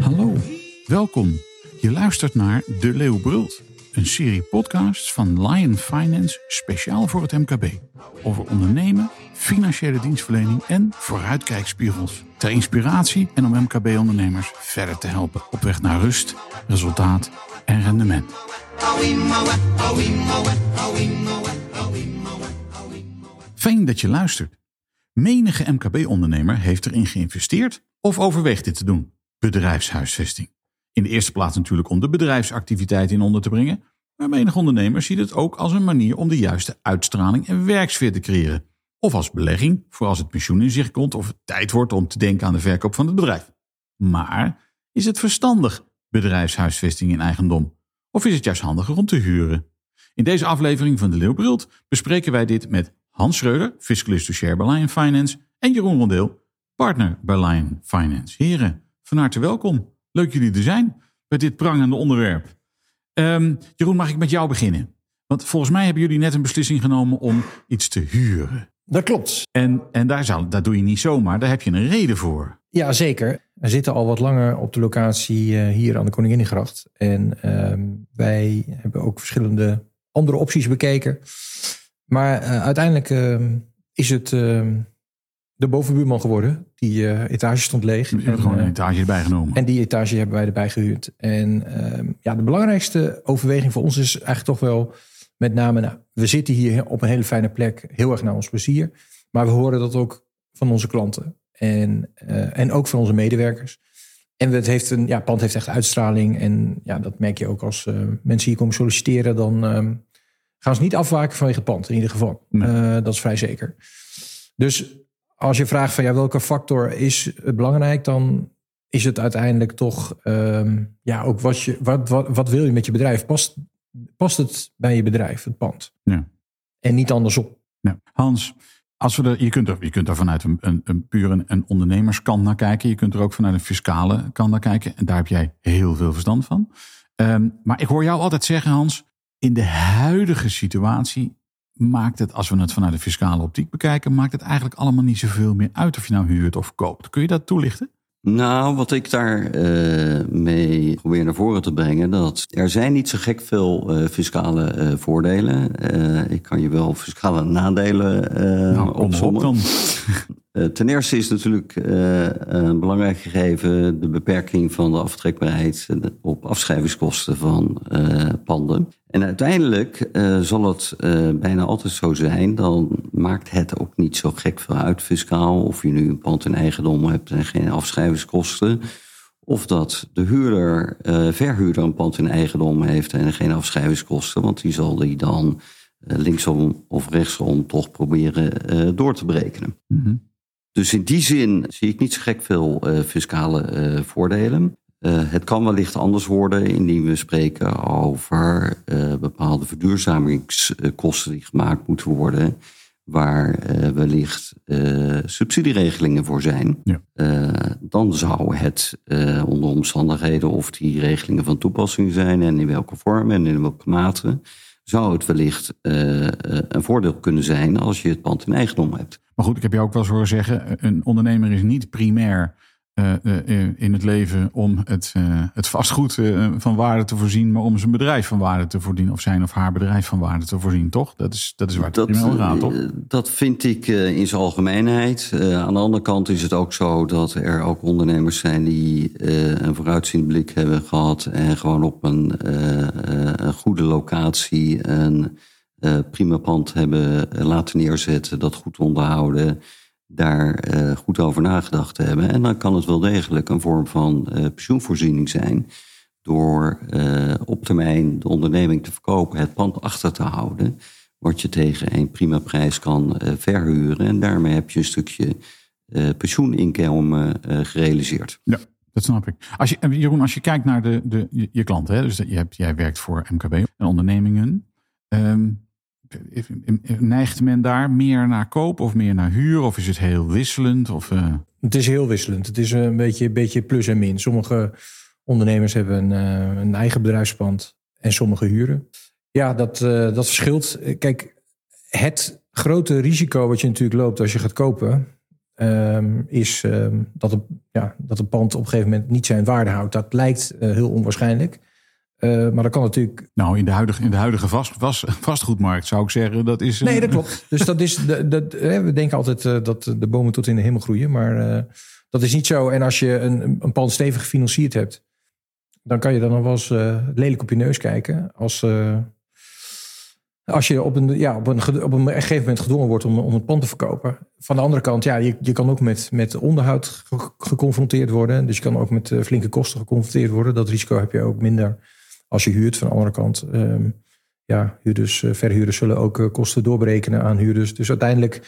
Hallo, welkom. Je luistert naar De Leeuw Brult, een serie podcasts van Lion Finance speciaal voor het MKB. Over ondernemen, financiële dienstverlening en vooruitkijkspiegels. Ter inspiratie en om MKB-ondernemers verder te helpen op weg naar rust, resultaat en rendement. Fijn dat je luistert. Menige MKB-ondernemer heeft erin geïnvesteerd of overweegt dit te doen. Bedrijfshuisvesting. In de eerste plaats natuurlijk om de bedrijfsactiviteit in onder te brengen, maar menig ondernemer ziet het ook als een manier om de juiste uitstraling en werksfeer te creëren. Of als belegging, voor als het pensioen in zicht komt of het tijd wordt om te denken aan de verkoop van het bedrijf. Maar is het verstandig, bedrijfshuisvesting in eigendom? Of is het juist handiger om te huren? In deze aflevering van de Leeuwbrult bespreken wij dit met Hans Schreuder, fiscalist share bij Lion Finance, en Jeroen Rondeel, partner bij Lion Finance. Heren, van harte welkom. Leuk jullie er zijn bij dit prangende onderwerp. Ehm, Jeroen, mag ik met jou beginnen? Want volgens mij hebben jullie net een beslissing genomen om iets te huren. Dat klopt. En, en daar, zou, daar doe je niet zomaar, daar heb je een reden voor. Ja, zeker. We zitten al wat langer op de locatie eh, hier aan de Koninginnegracht. En ehm, wij hebben ook verschillende andere opties bekeken. Maar eh, uiteindelijk ehm, is het ehm, de bovenbuurman geworden. Die eh, etage stond leeg. Je hebt En, gewoon een eh, etage erbij genomen. En die etage hebben wij erbij gehuurd. En ehm, ja, de belangrijkste overweging voor ons is eigenlijk toch wel met name, nou, we zitten hier op een hele fijne plek, heel erg naar ons plezier. Maar we horen dat ook van onze klanten en, en ook van onze medewerkers. En het heeft een, ja, pand heeft echt uitstraling. En ja, dat merk je ook als mensen hier komen solliciteren. Dan gaan ze niet afwaken vanwege het pand, in ieder geval. Nee. Eh, dat is vrij zeker. Dus als je vraagt van ja, welke factor is belangrijk, dan is het uiteindelijk toch ehm, ja, ook wat, je, wat, wat, wat wil je met je bedrijf? Past, past het bij je bedrijf, het pand? Ja. En niet andersom. Ja. Hans, als we er, je, kunt er, je kunt er vanuit een, een, een puur een, een ondernemerskant naar kijken. Je kunt er ook vanuit een fiscale kant naar kijken. En daar heb jij heel veel verstand van. Ehm, maar ik hoor jou altijd zeggen, Hans, in de huidige situatie maakt het, als we het vanuit de fiscale optiek bekijken, maakt het eigenlijk allemaal niet zoveel meer uit of je nou huurt of koopt. Kun je dat toelichten? Nou, wat ik daar eh, mee probeer naar voren te brengen, dat er zijn niet zo gek veel eh, fiscale eh, voordelen. Ik kan je wel fiscale nadelen nou, op opzommen. dan. Eh, ten eerste is natuurlijk eh, een belangrijk gegeven de beperking van de aftrekbaarheid op afschrijvingskosten van eh, panden. En uiteindelijk zal het bijna altijd zo zijn, dan maakt het ook niet zo gek veel uit fiscaal of je nu een pand in eigendom hebt en geen afschrijvingskosten. Of dat de huurder, verhuurder een pand in eigendom heeft en geen afschrijvingskosten, want die zal die dan linksom of rechtsom toch proberen door te berekenen. Mhm. Dus in die zin zie ik niet zo gek veel eh, fiscale eh, voordelen. Eh, het kan wellicht anders worden indien we spreken over bepaalde verduurzamingskosten die gemaakt moeten worden, waar wellicht subsidieregelingen voor zijn. Ja. Dan zou het onder omstandigheden of die regelingen van toepassing zijn en in welke vorm en in welke mate, zou het wellicht eh, eh, een voordeel kunnen zijn als je het pand in eigendom hebt. Maar goed, ik heb je ook wel eens horen zeggen, een ondernemer is niet primair in het leven om het, eh, het vastgoed eh, van waarde te voorzien, maar om zijn bedrijf van waarde te voorzien, of zijn of haar bedrijf van waarde te voorzien, toch? Dat is, dat is waar het om gaat, toch? eh, dat vind ik eh, in zijn algemeenheid. Eh, aan de andere kant is het ook zo dat er ook ondernemers zijn die eh, een vooruitziend blik hebben gehad en gewoon op een, eh, eh, een goede locatie een eh, prima pand hebben eh, laten neerzetten, dat goed onderhouden, daar eh, goed over nagedacht hebben. En dan kan het wel degelijk een vorm van eh, pensioenvoorziening zijn door eh, op termijn de onderneming te verkopen, het pand achter te houden, wat je tegen een prima prijs kan verhuren. En daarmee heb je een stukje pensioeninkomen gerealiseerd. Ja, dat snap ik. Als je, Jeroen, als je kijkt naar de, de, je, je klanten, hè, dus je hebt, jij werkt voor MKB en ondernemingen. ehm, neigt men daar meer naar koop of meer naar huur? Of is het heel wisselend? Of, eh, Het is heel wisselend. Het is een beetje, beetje plus en min. Sommige ondernemers hebben een, eh, een eigen bedrijfspand en sommige huren. Ja, dat, eh, dat verschilt. Kijk, het grote risico wat je natuurlijk loopt als je gaat kopen, ehm, is ehm, dat, een, ja, dat een pand op een gegeven moment niet zijn waarde houdt. Dat lijkt eh, heel onwaarschijnlijk. Uh, maar dat kan natuurlijk. Nou, in de huidige, in de huidige vast, vast, vastgoedmarkt zou ik zeggen, dat is. Nee, dat klopt. dus dat is. De, dat, we denken altijd uh, dat de bomen tot in de hemel groeien. Maar uh, dat is niet zo. En als je een, een pand stevig gefinancierd hebt, dan kan je dan nog wel eens lelijk op je neus kijken. Als, als je op een, ja, op, een, op een gegeven moment gedwongen wordt om, om een pand te verkopen. Van de andere kant, ja, je, je kan ook met, met onderhoud geconfronteerd worden. Dus je kan ook met flinke kosten geconfronteerd worden. Dat risico heb je ook minder als je huurt. Van de andere kant, um, ja, huurders, uh, verhuurders zullen ook uh, kosten doorberekenen aan huurders. Dus uiteindelijk,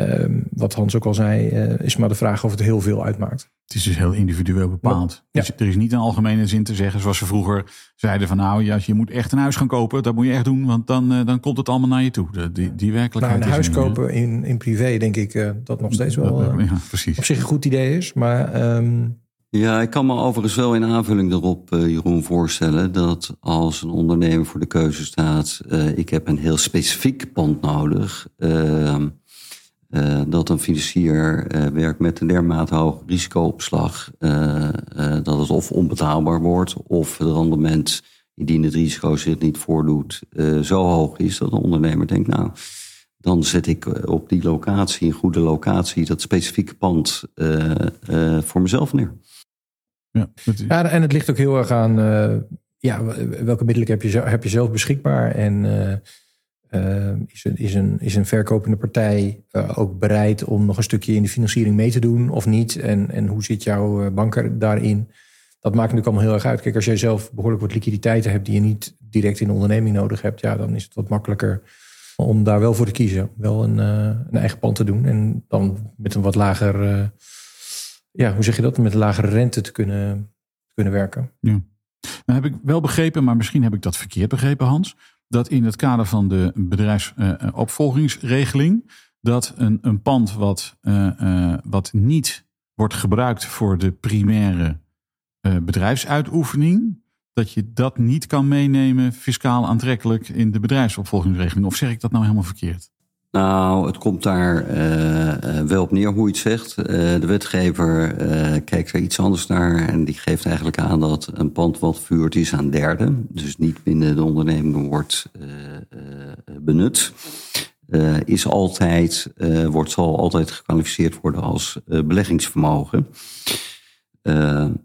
um, wat Hans ook al zei, uh, is maar de vraag of het heel veel uitmaakt. Het is dus heel individueel bepaald. Ja. Dus er is niet een algemene zin te zeggen, zoals ze vroeger zeiden van nou, ja, je moet echt een huis gaan kopen. Dat moet je echt doen, want dan, dan komt het allemaal naar je toe. De, die, die werkelijkheid. Nou, een huis kopen in, in privé, denk ik dat nog steeds wel ja, precies. op zich een goed idee is. Maar um, ja, ik kan me overigens wel in aanvulling erop, uh, Jeroen, voorstellen dat als een ondernemer voor de keuze staat, uh, ik heb een heel specifiek pand nodig, uh, dat een financier werkt met een dermate hoog risicoopslag, dat het of onbetaalbaar wordt, of het rendement, indien het risico zich niet voordoet, zo hoog is dat een ondernemer denkt, nou, dan zet ik op die locatie, een goede locatie, dat specifieke pand voor mezelf neer. Ja, ja, en het ligt ook heel erg aan uh, ja, welke middelen heb je, heb je zelf beschikbaar. En uh, uh, is, een, is, een, is een verkopende partij ook bereid om nog een stukje in de financiering mee te doen of niet? En, en hoe zit jouw banker daarin? Dat maakt natuurlijk allemaal heel erg uit. Kijk, als jij zelf behoorlijk wat liquiditeiten hebt die je niet direct in de onderneming nodig hebt, ja, dan is het wat makkelijker om daar wel voor te kiezen. Wel een, een eigen pand te doen en dan met een wat lager ja, hoe zeg je dat, met lagere rente te kunnen, kunnen werken. Ja. Nou heb ik wel begrepen, maar misschien heb ik dat verkeerd begrepen, Hans. Dat in het kader van de bedrijfsopvolgingsregeling, dat een, een pand wat, uh, uh, wat niet wordt gebruikt voor de primaire uh, bedrijfsuitoefening, dat je dat niet kan meenemen fiscaal aantrekkelijk in de bedrijfsopvolgingsregeling. Of zeg ik dat nou helemaal verkeerd? Nou, het komt daar uh, wel op neer hoe je het zegt. Uh, de wetgever kijkt er iets anders naar en die geeft eigenlijk aan dat een pand wat vuurt is aan derden, dus niet binnen de onderneming wordt benut, is altijd, wordt, zal altijd gekwalificeerd worden als beleggingsvermogen.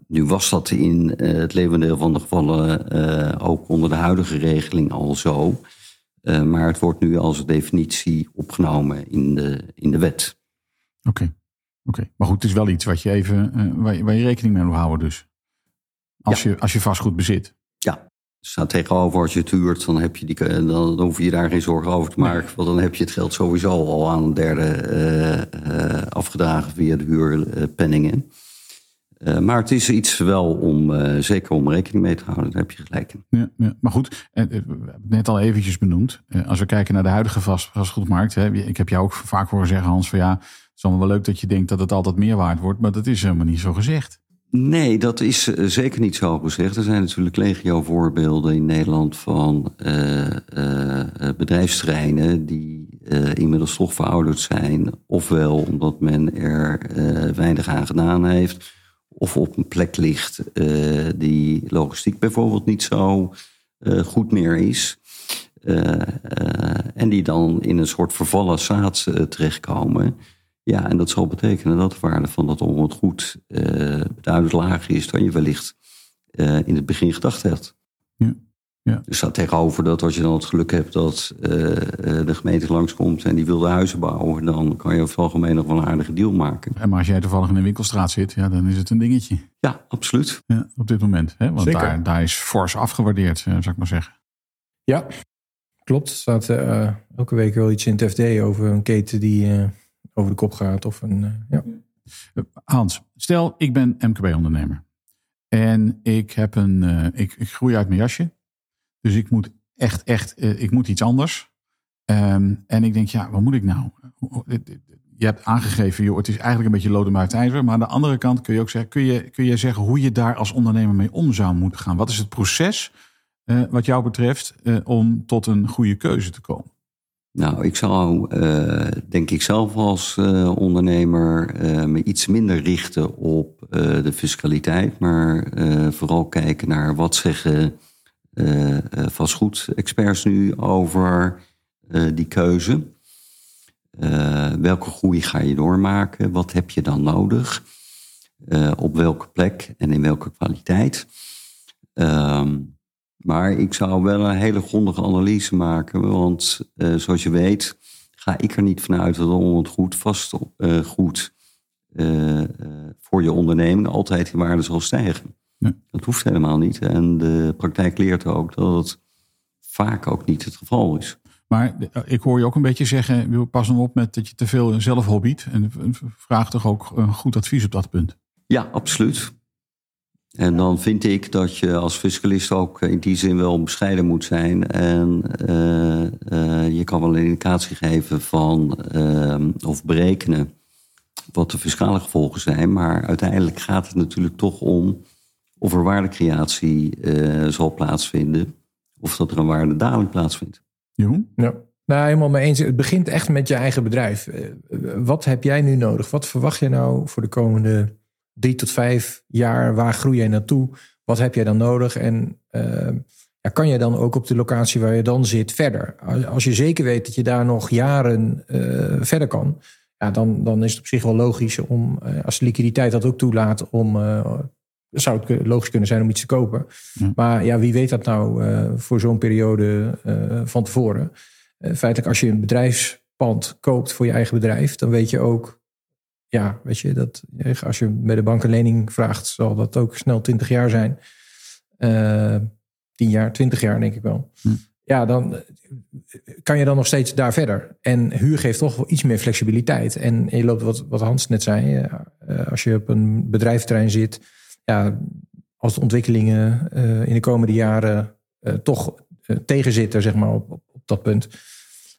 nu was dat in het levendeel van de gevallen ook onder de huidige regeling al zo. Uh, maar het wordt nu als definitie opgenomen in de, in de wet. Oké, oké. maar goed, het is wel iets wat je even, uh, waar, je, waar, je, rekening mee moet houden dus. Als, ja. je, als je vastgoed bezit. Ja, staat tegenover als je het huurt, dan, heb je die, dan, dan hoef je daar geen zorgen over te maken. Nee. Want dan heb je het geld sowieso al aan een derde uh, afgedragen via de huurpenningen. Uh, maar het is iets wel om, uh, zeker om rekening mee te houden, daar heb je gelijk in. Ja, ja. maar goed, uh, het net al eventjes benoemd. als we kijken naar de huidige vast, vastgoedmarkt, hè, ik heb jou ook vaak horen zeggen, Hans, van ja, het is allemaal wel leuk dat je denkt dat het altijd meer waard wordt, maar dat is helemaal niet zo gezegd. Nee, dat is zeker niet zo gezegd. Er zijn natuurlijk legio voorbeelden in Nederland van bedrijfsterreinen die inmiddels toch verouderd zijn, ofwel omdat men er weinig aan gedaan heeft of op een plek ligt uh, die logistiek bijvoorbeeld niet zo uh, goed meer is. Uh, en die dan in een soort vervallen zaad terechtkomen. Ja, en dat zal betekenen dat de waarde van dat onroerend goed beduidend lager is dan je wellicht in het begin gedacht hebt. Ja. Ja. Er staat tegenover dat als je dan het geluk hebt dat uh, de gemeente langskomt en die wil de huizen bouwen, dan kan je over het algemeen nog wel een aardige deal maken. En maar als jij toevallig in een winkelstraat zit, ja, dan is het een dingetje. Ja, absoluut. Ja, op dit moment. Hè? Want daar, daar is fors afgewaardeerd, zou ik maar zeggen. Ja, klopt. Er staat uh, elke week wel iets in het FD over een keten die uh, over de kop gaat. Of een, ja. Hans, stel ik ben MKB-ondernemer. En ik, heb een, ik, ik groei uit mijn jasje. Dus ik moet echt, echt, uh, ik moet iets anders. Um, en ik denk, ja, wat moet ik nou? Je hebt aangegeven, joh, het is eigenlijk een beetje uit ijzer. Maar aan de andere kant kun je ook zeggen, kun je, kun je zeggen hoe je daar als ondernemer mee om zou moeten gaan? Wat is het proces uh, wat jou betreft uh, om tot een goede keuze te komen? Nou, ik zou denk ik zelf als ondernemer me iets minder richten op de fiscaliteit, maar vooral kijken naar wat zeggen vastgoedexperts nu over die keuze. welke groei ga je doormaken? Wat heb je dan nodig? op welke plek en in welke kwaliteit? Um, maar ik zou wel een hele grondige analyse maken. Want zoals je weet, ga ik er niet vanuit dat het goed vast goed voor je onderneming altijd in waarde zal stijgen. Dat hoeft helemaal niet. En de praktijk leert ook dat het vaak ook niet het geval is. Maar ik hoor je ook een beetje zeggen, pas nou op met dat je te veel zelf hobbyt. En vraag toch ook goed advies op dat punt. Ja, absoluut. En dan vind ik dat je als fiscalist ook in die zin wel bescheiden moet zijn. En uh, uh, je kan wel een indicatie geven van uh, of berekenen wat de fiscale gevolgen zijn. Maar uiteindelijk gaat het natuurlijk toch om of er waardecreatie zal plaatsvinden. Of dat er een waardedaling plaatsvindt. Jeroen? Ja. Nou, helemaal mee eens. Het begint echt met je eigen bedrijf. Wat heb jij nu nodig? Wat verwacht je nou voor de komende drie tot vijf jaar, waar groei je naartoe? Wat heb jij dan nodig? En uh, ja, kan je dan ook op de locatie waar je dan zit verder? Als je zeker weet dat je daar nog jaren uh, verder kan, ja, dan, dan is het op zich wel logisch om, uh, als de liquiditeit dat ook toelaat, om zou het logisch kunnen zijn om iets te kopen. Maar ja, wie weet dat nou voor zo'n periode van tevoren? feitelijk, als je een bedrijfspand koopt voor je eigen bedrijf, dan weet je ook ja, weet je, dat, als je bij de bank een lening vraagt, zal dat ook snel 20 jaar zijn. Uh, eh, 10 jaar, 20 jaar denk ik wel. Hm. Ja, dan kan je dan nog steeds daar verder. En huur geeft toch wel iets meer flexibiliteit. En je loopt wat, wat Hans net zei, uh, als je op een bedrijfterrein zit, ja, als de ontwikkelingen uh, in de komende jaren toch tegenzitten, zeg maar, op, op, dat punt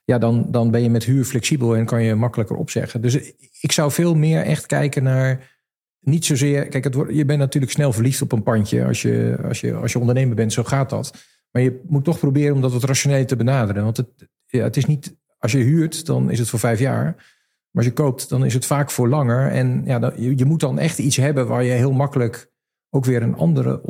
ja, dan, dan ben je met huur flexibel en kan je makkelijker opzeggen. Dus ik zou veel meer echt kijken naar. Niet zozeer. Kijk, het wordt, je bent natuurlijk snel verliefd op een pandje als je, als, je, als je ondernemer bent. Zo gaat dat. Maar je moet toch proberen om dat wat rationeel te benaderen. Want het, het is niet. Als je huurt, dan is het voor vijf jaar. Maar als je koopt, dan is het vaak voor langer. En ja, dan, je, je moet dan echt iets hebben waar je heel makkelijk ook weer een andere,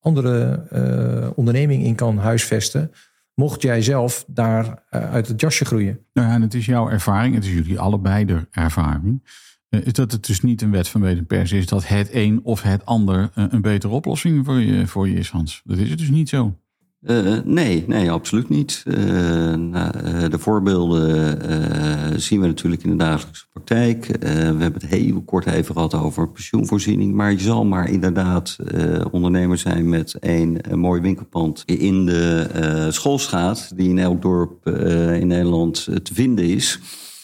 andere uh, onderneming in kan huisvesten mocht jij zelf daar uh, uit het jasje groeien. Nou ja, en het is jouw ervaring, het is jullie allebei de ervaring. Uh, is dat het dus niet een wet van weten pers is dat het een of het ander een betere oplossing voor je, voor je is, Hans. Dat is het dus niet zo. Uh, nee, nee, absoluut niet. Uh, nou, uh, de voorbeelden zien we natuurlijk in de dagelijkse praktijk. we hebben het heel kort even gehad over pensioenvoorziening. Maar je zal maar inderdaad ondernemer zijn met een, mooi winkelpand in de schoolstraat, die in elk dorp in Nederland te vinden is.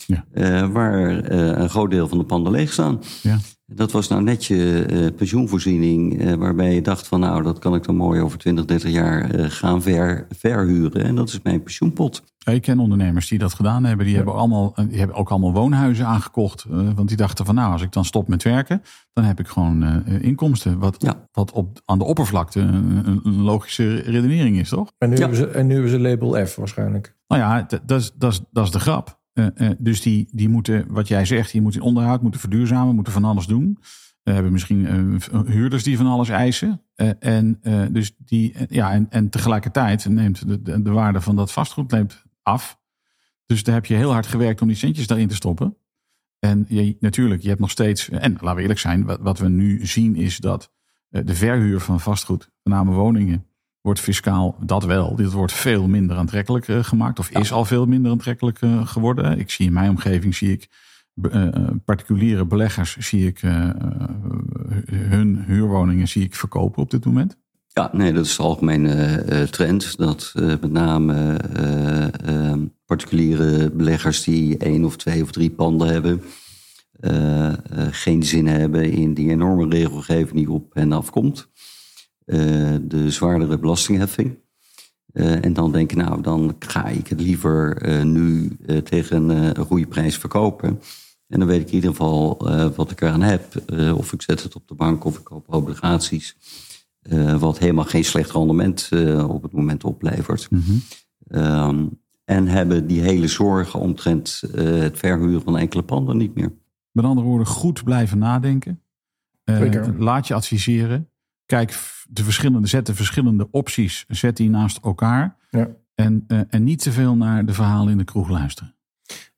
Ja. waar een groot deel van de panden leeg staan. Ja. Dat was nou net je uh, pensioenvoorziening, uh, waarbij je dacht van nou, dat kan ik dan mooi over 20, 30 jaar uh, gaan ver, verhuren. En dat is mijn pensioenpot. Ik ken ondernemers die dat gedaan hebben. Die, hebben, allemaal, die hebben ook allemaal woonhuizen aangekocht. want die dachten van nou, als ik dan stop met werken, dan heb ik gewoon inkomsten. Wat, ja. wat op, aan de oppervlakte een, een, logische redenering is, toch? En nu, ja. hebben, ze, en nu hebben ze label F waarschijnlijk. Nou ja, dat is de grap. Uh, uh, dus die, die moeten, wat jij zegt, die moeten in onderhoud, moeten verduurzamen, moeten van alles doen. We hebben misschien uh, huurders die van alles eisen. en, dus die, ja, en, en tegelijkertijd neemt de, de, de, waarde van dat vastgoed neemt af. Dus daar heb je heel hard gewerkt om die centjes daarin te stoppen. En je, natuurlijk, je hebt nog steeds, en laten we eerlijk zijn, wat, wat we nu zien is dat de verhuur van vastgoed, met name woningen, wordt fiscaal dat wel. Dit wordt veel minder aantrekkelijk uh, gemaakt. Of is al veel minder aantrekkelijk uh, geworden. Ik zie in mijn omgeving zie ik uh, particuliere beleggers zie ik hun huurwoningen zie ik verkopen op dit moment. Ja, nee, dat is de algemene trend. Dat met name particuliere beleggers die één of twee of drie panden hebben. geen zin hebben in die enorme regelgeving die op hen afkomt. Eh, de zwaardere belastingheffing. Uh, en dan denk ik, nou, dan ga ik het liever uh, nu uh, tegen een goede prijs verkopen. En dan weet ik in ieder geval wat ik eraan heb. of ik zet het op de bank of ik koop obligaties. wat helemaal geen slecht rendement op het moment oplevert. Mm -hmm. um, En hebben die hele zorgen omtrent uh, het verhuren van enkele panden niet meer. Met andere woorden, goed blijven nadenken. Uh, laat je adviseren. Kijk de verschillende, zet de verschillende opties, zet die naast elkaar. Ja. En, uh, en niet te veel naar de verhalen in de kroeg luisteren.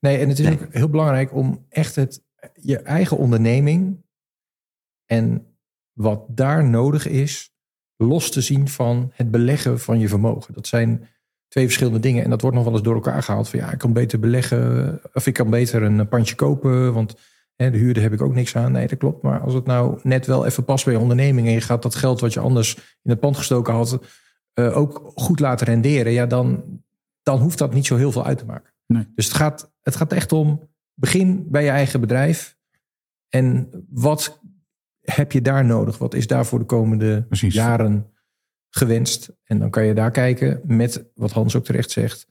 Nee, en het is ook heel belangrijk om echt het, je eigen onderneming en wat daar nodig is, los te zien van het beleggen van je vermogen. Dat zijn twee verschillende dingen. En dat wordt nog wel eens door elkaar gehaald. Van ja, ik kan beter beleggen. Of ik kan beter een pandje kopen. Want de huurder heb ik ook niks aan. Nee, dat klopt. Maar als het nou net wel even past bij je onderneming. En je gaat dat geld wat je anders in het pand gestoken had. Uh, ook goed laten renderen. Ja, dan, dan hoeft dat niet zo heel veel uit te maken. Nee. Dus het gaat, het gaat echt om. Begin bij je eigen bedrijf. En wat heb je daar nodig? Wat is daar voor de komende jaren gewenst? En dan kan je daar kijken met, wat Hans ook terecht zegt,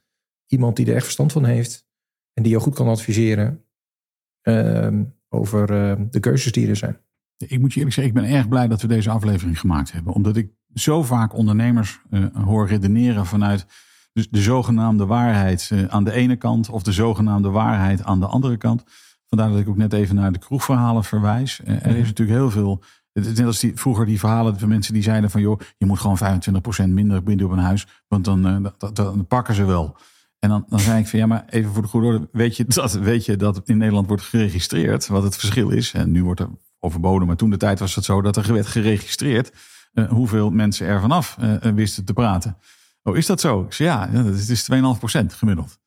iemand die er echt verstand van heeft en die je goed kan adviseren uh, over uh, de keuzes die er zijn. Ik moet je eerlijk zeggen, ik ben erg blij dat we deze aflevering gemaakt hebben. Omdat ik zo vaak ondernemers uh, hoor redeneren vanuit de, de zogenaamde waarheid uh, aan de ene kant of de zogenaamde waarheid aan de andere kant. Vandaar dat ik ook net even naar de kroegverhalen verwijs. Uh, er is mhm. natuurlijk heel veel het is net als die, vroeger die verhalen van mensen die zeiden van... joh, je moet gewoon 25% minder binden op een huis... want dan, dan pakken ze wel. En dan, dan zei ik van ja, maar even voor de goede orde... weet je dat, weet je dat in Nederland wordt geregistreerd wat het verschil is? En nu wordt er overboden, maar toen de tijd was het zo... dat er werd geregistreerd uh, hoeveel mensen er vanaf uh, wisten te praten. Oh, is dat zo? Ik zei, ja, dat is, is 2,5% gemiddeld.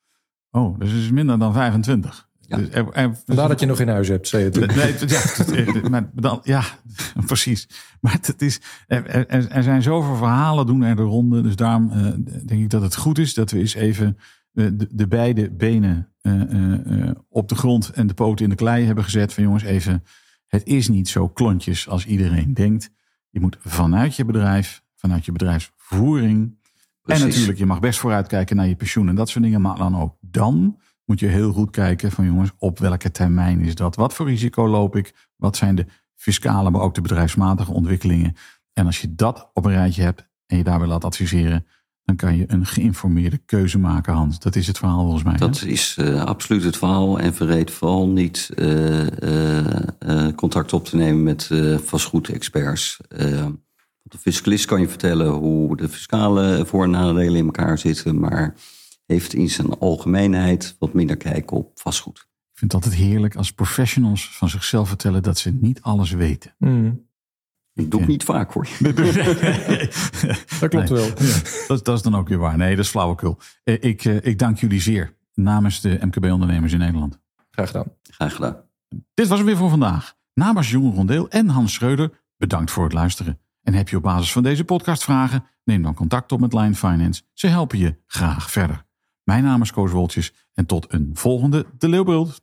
Oh, dus het is minder dan 25. Ja. Dus er, Vandaar dat je nog in huis hebt, zei je Nee, ja, maar dan, ja, precies. Maar het is, er, er, zijn zoveel verhalen doen er de ronde. Dus daarom uh, denk ik dat het goed is dat we eens even de, de, beide benen uh, op de grond en de poten in de klei hebben gezet. Van jongens, even, het is niet zo klontjes als iedereen denkt. Je moet vanuit je bedrijf, vanuit je bedrijfsvoering. Precies. En natuurlijk, je mag best vooruitkijken naar je pensioen en dat soort dingen. Maar dan ook dan moet je heel goed kijken van jongens, op welke termijn is dat? Wat voor risico loop ik? Wat zijn de fiscale, maar ook de bedrijfsmatige ontwikkelingen? En als je dat op een rijtje hebt en je daarbij laat adviseren, dan kan je een geïnformeerde keuze maken, Hans. Dat is het verhaal volgens mij. Dat is uh, absoluut het verhaal. En verreed vooral niet uh, uh, contact op te nemen met vastgoedexperts. de fiscalist kan je vertellen hoe de fiscale voor- en nadelen in elkaar zitten. Maar heeft in zijn algemeenheid wat minder kijken op vastgoed. Ik vind het altijd heerlijk als professionals van zichzelf vertellen dat ze niet alles weten. Mm. Ik doe het niet vaak hoor. dat klopt wel. Dat, dat, is dan ook weer waar. Nee, dat is flauwekul. Eh, ik, eh, ik dank jullie zeer namens de MKB-ondernemers in Nederland. Graag gedaan. Graag gedaan. Dit was het weer voor vandaag. Namens Jonge Rondeel en Hans Schreuder, bedankt voor het luisteren. En heb je op basis van deze podcast vragen? Neem dan contact op met Line Finance. Ze helpen je graag verder. Mijn naam is Koos Woltjes en tot een volgende De Leeuwbeeld.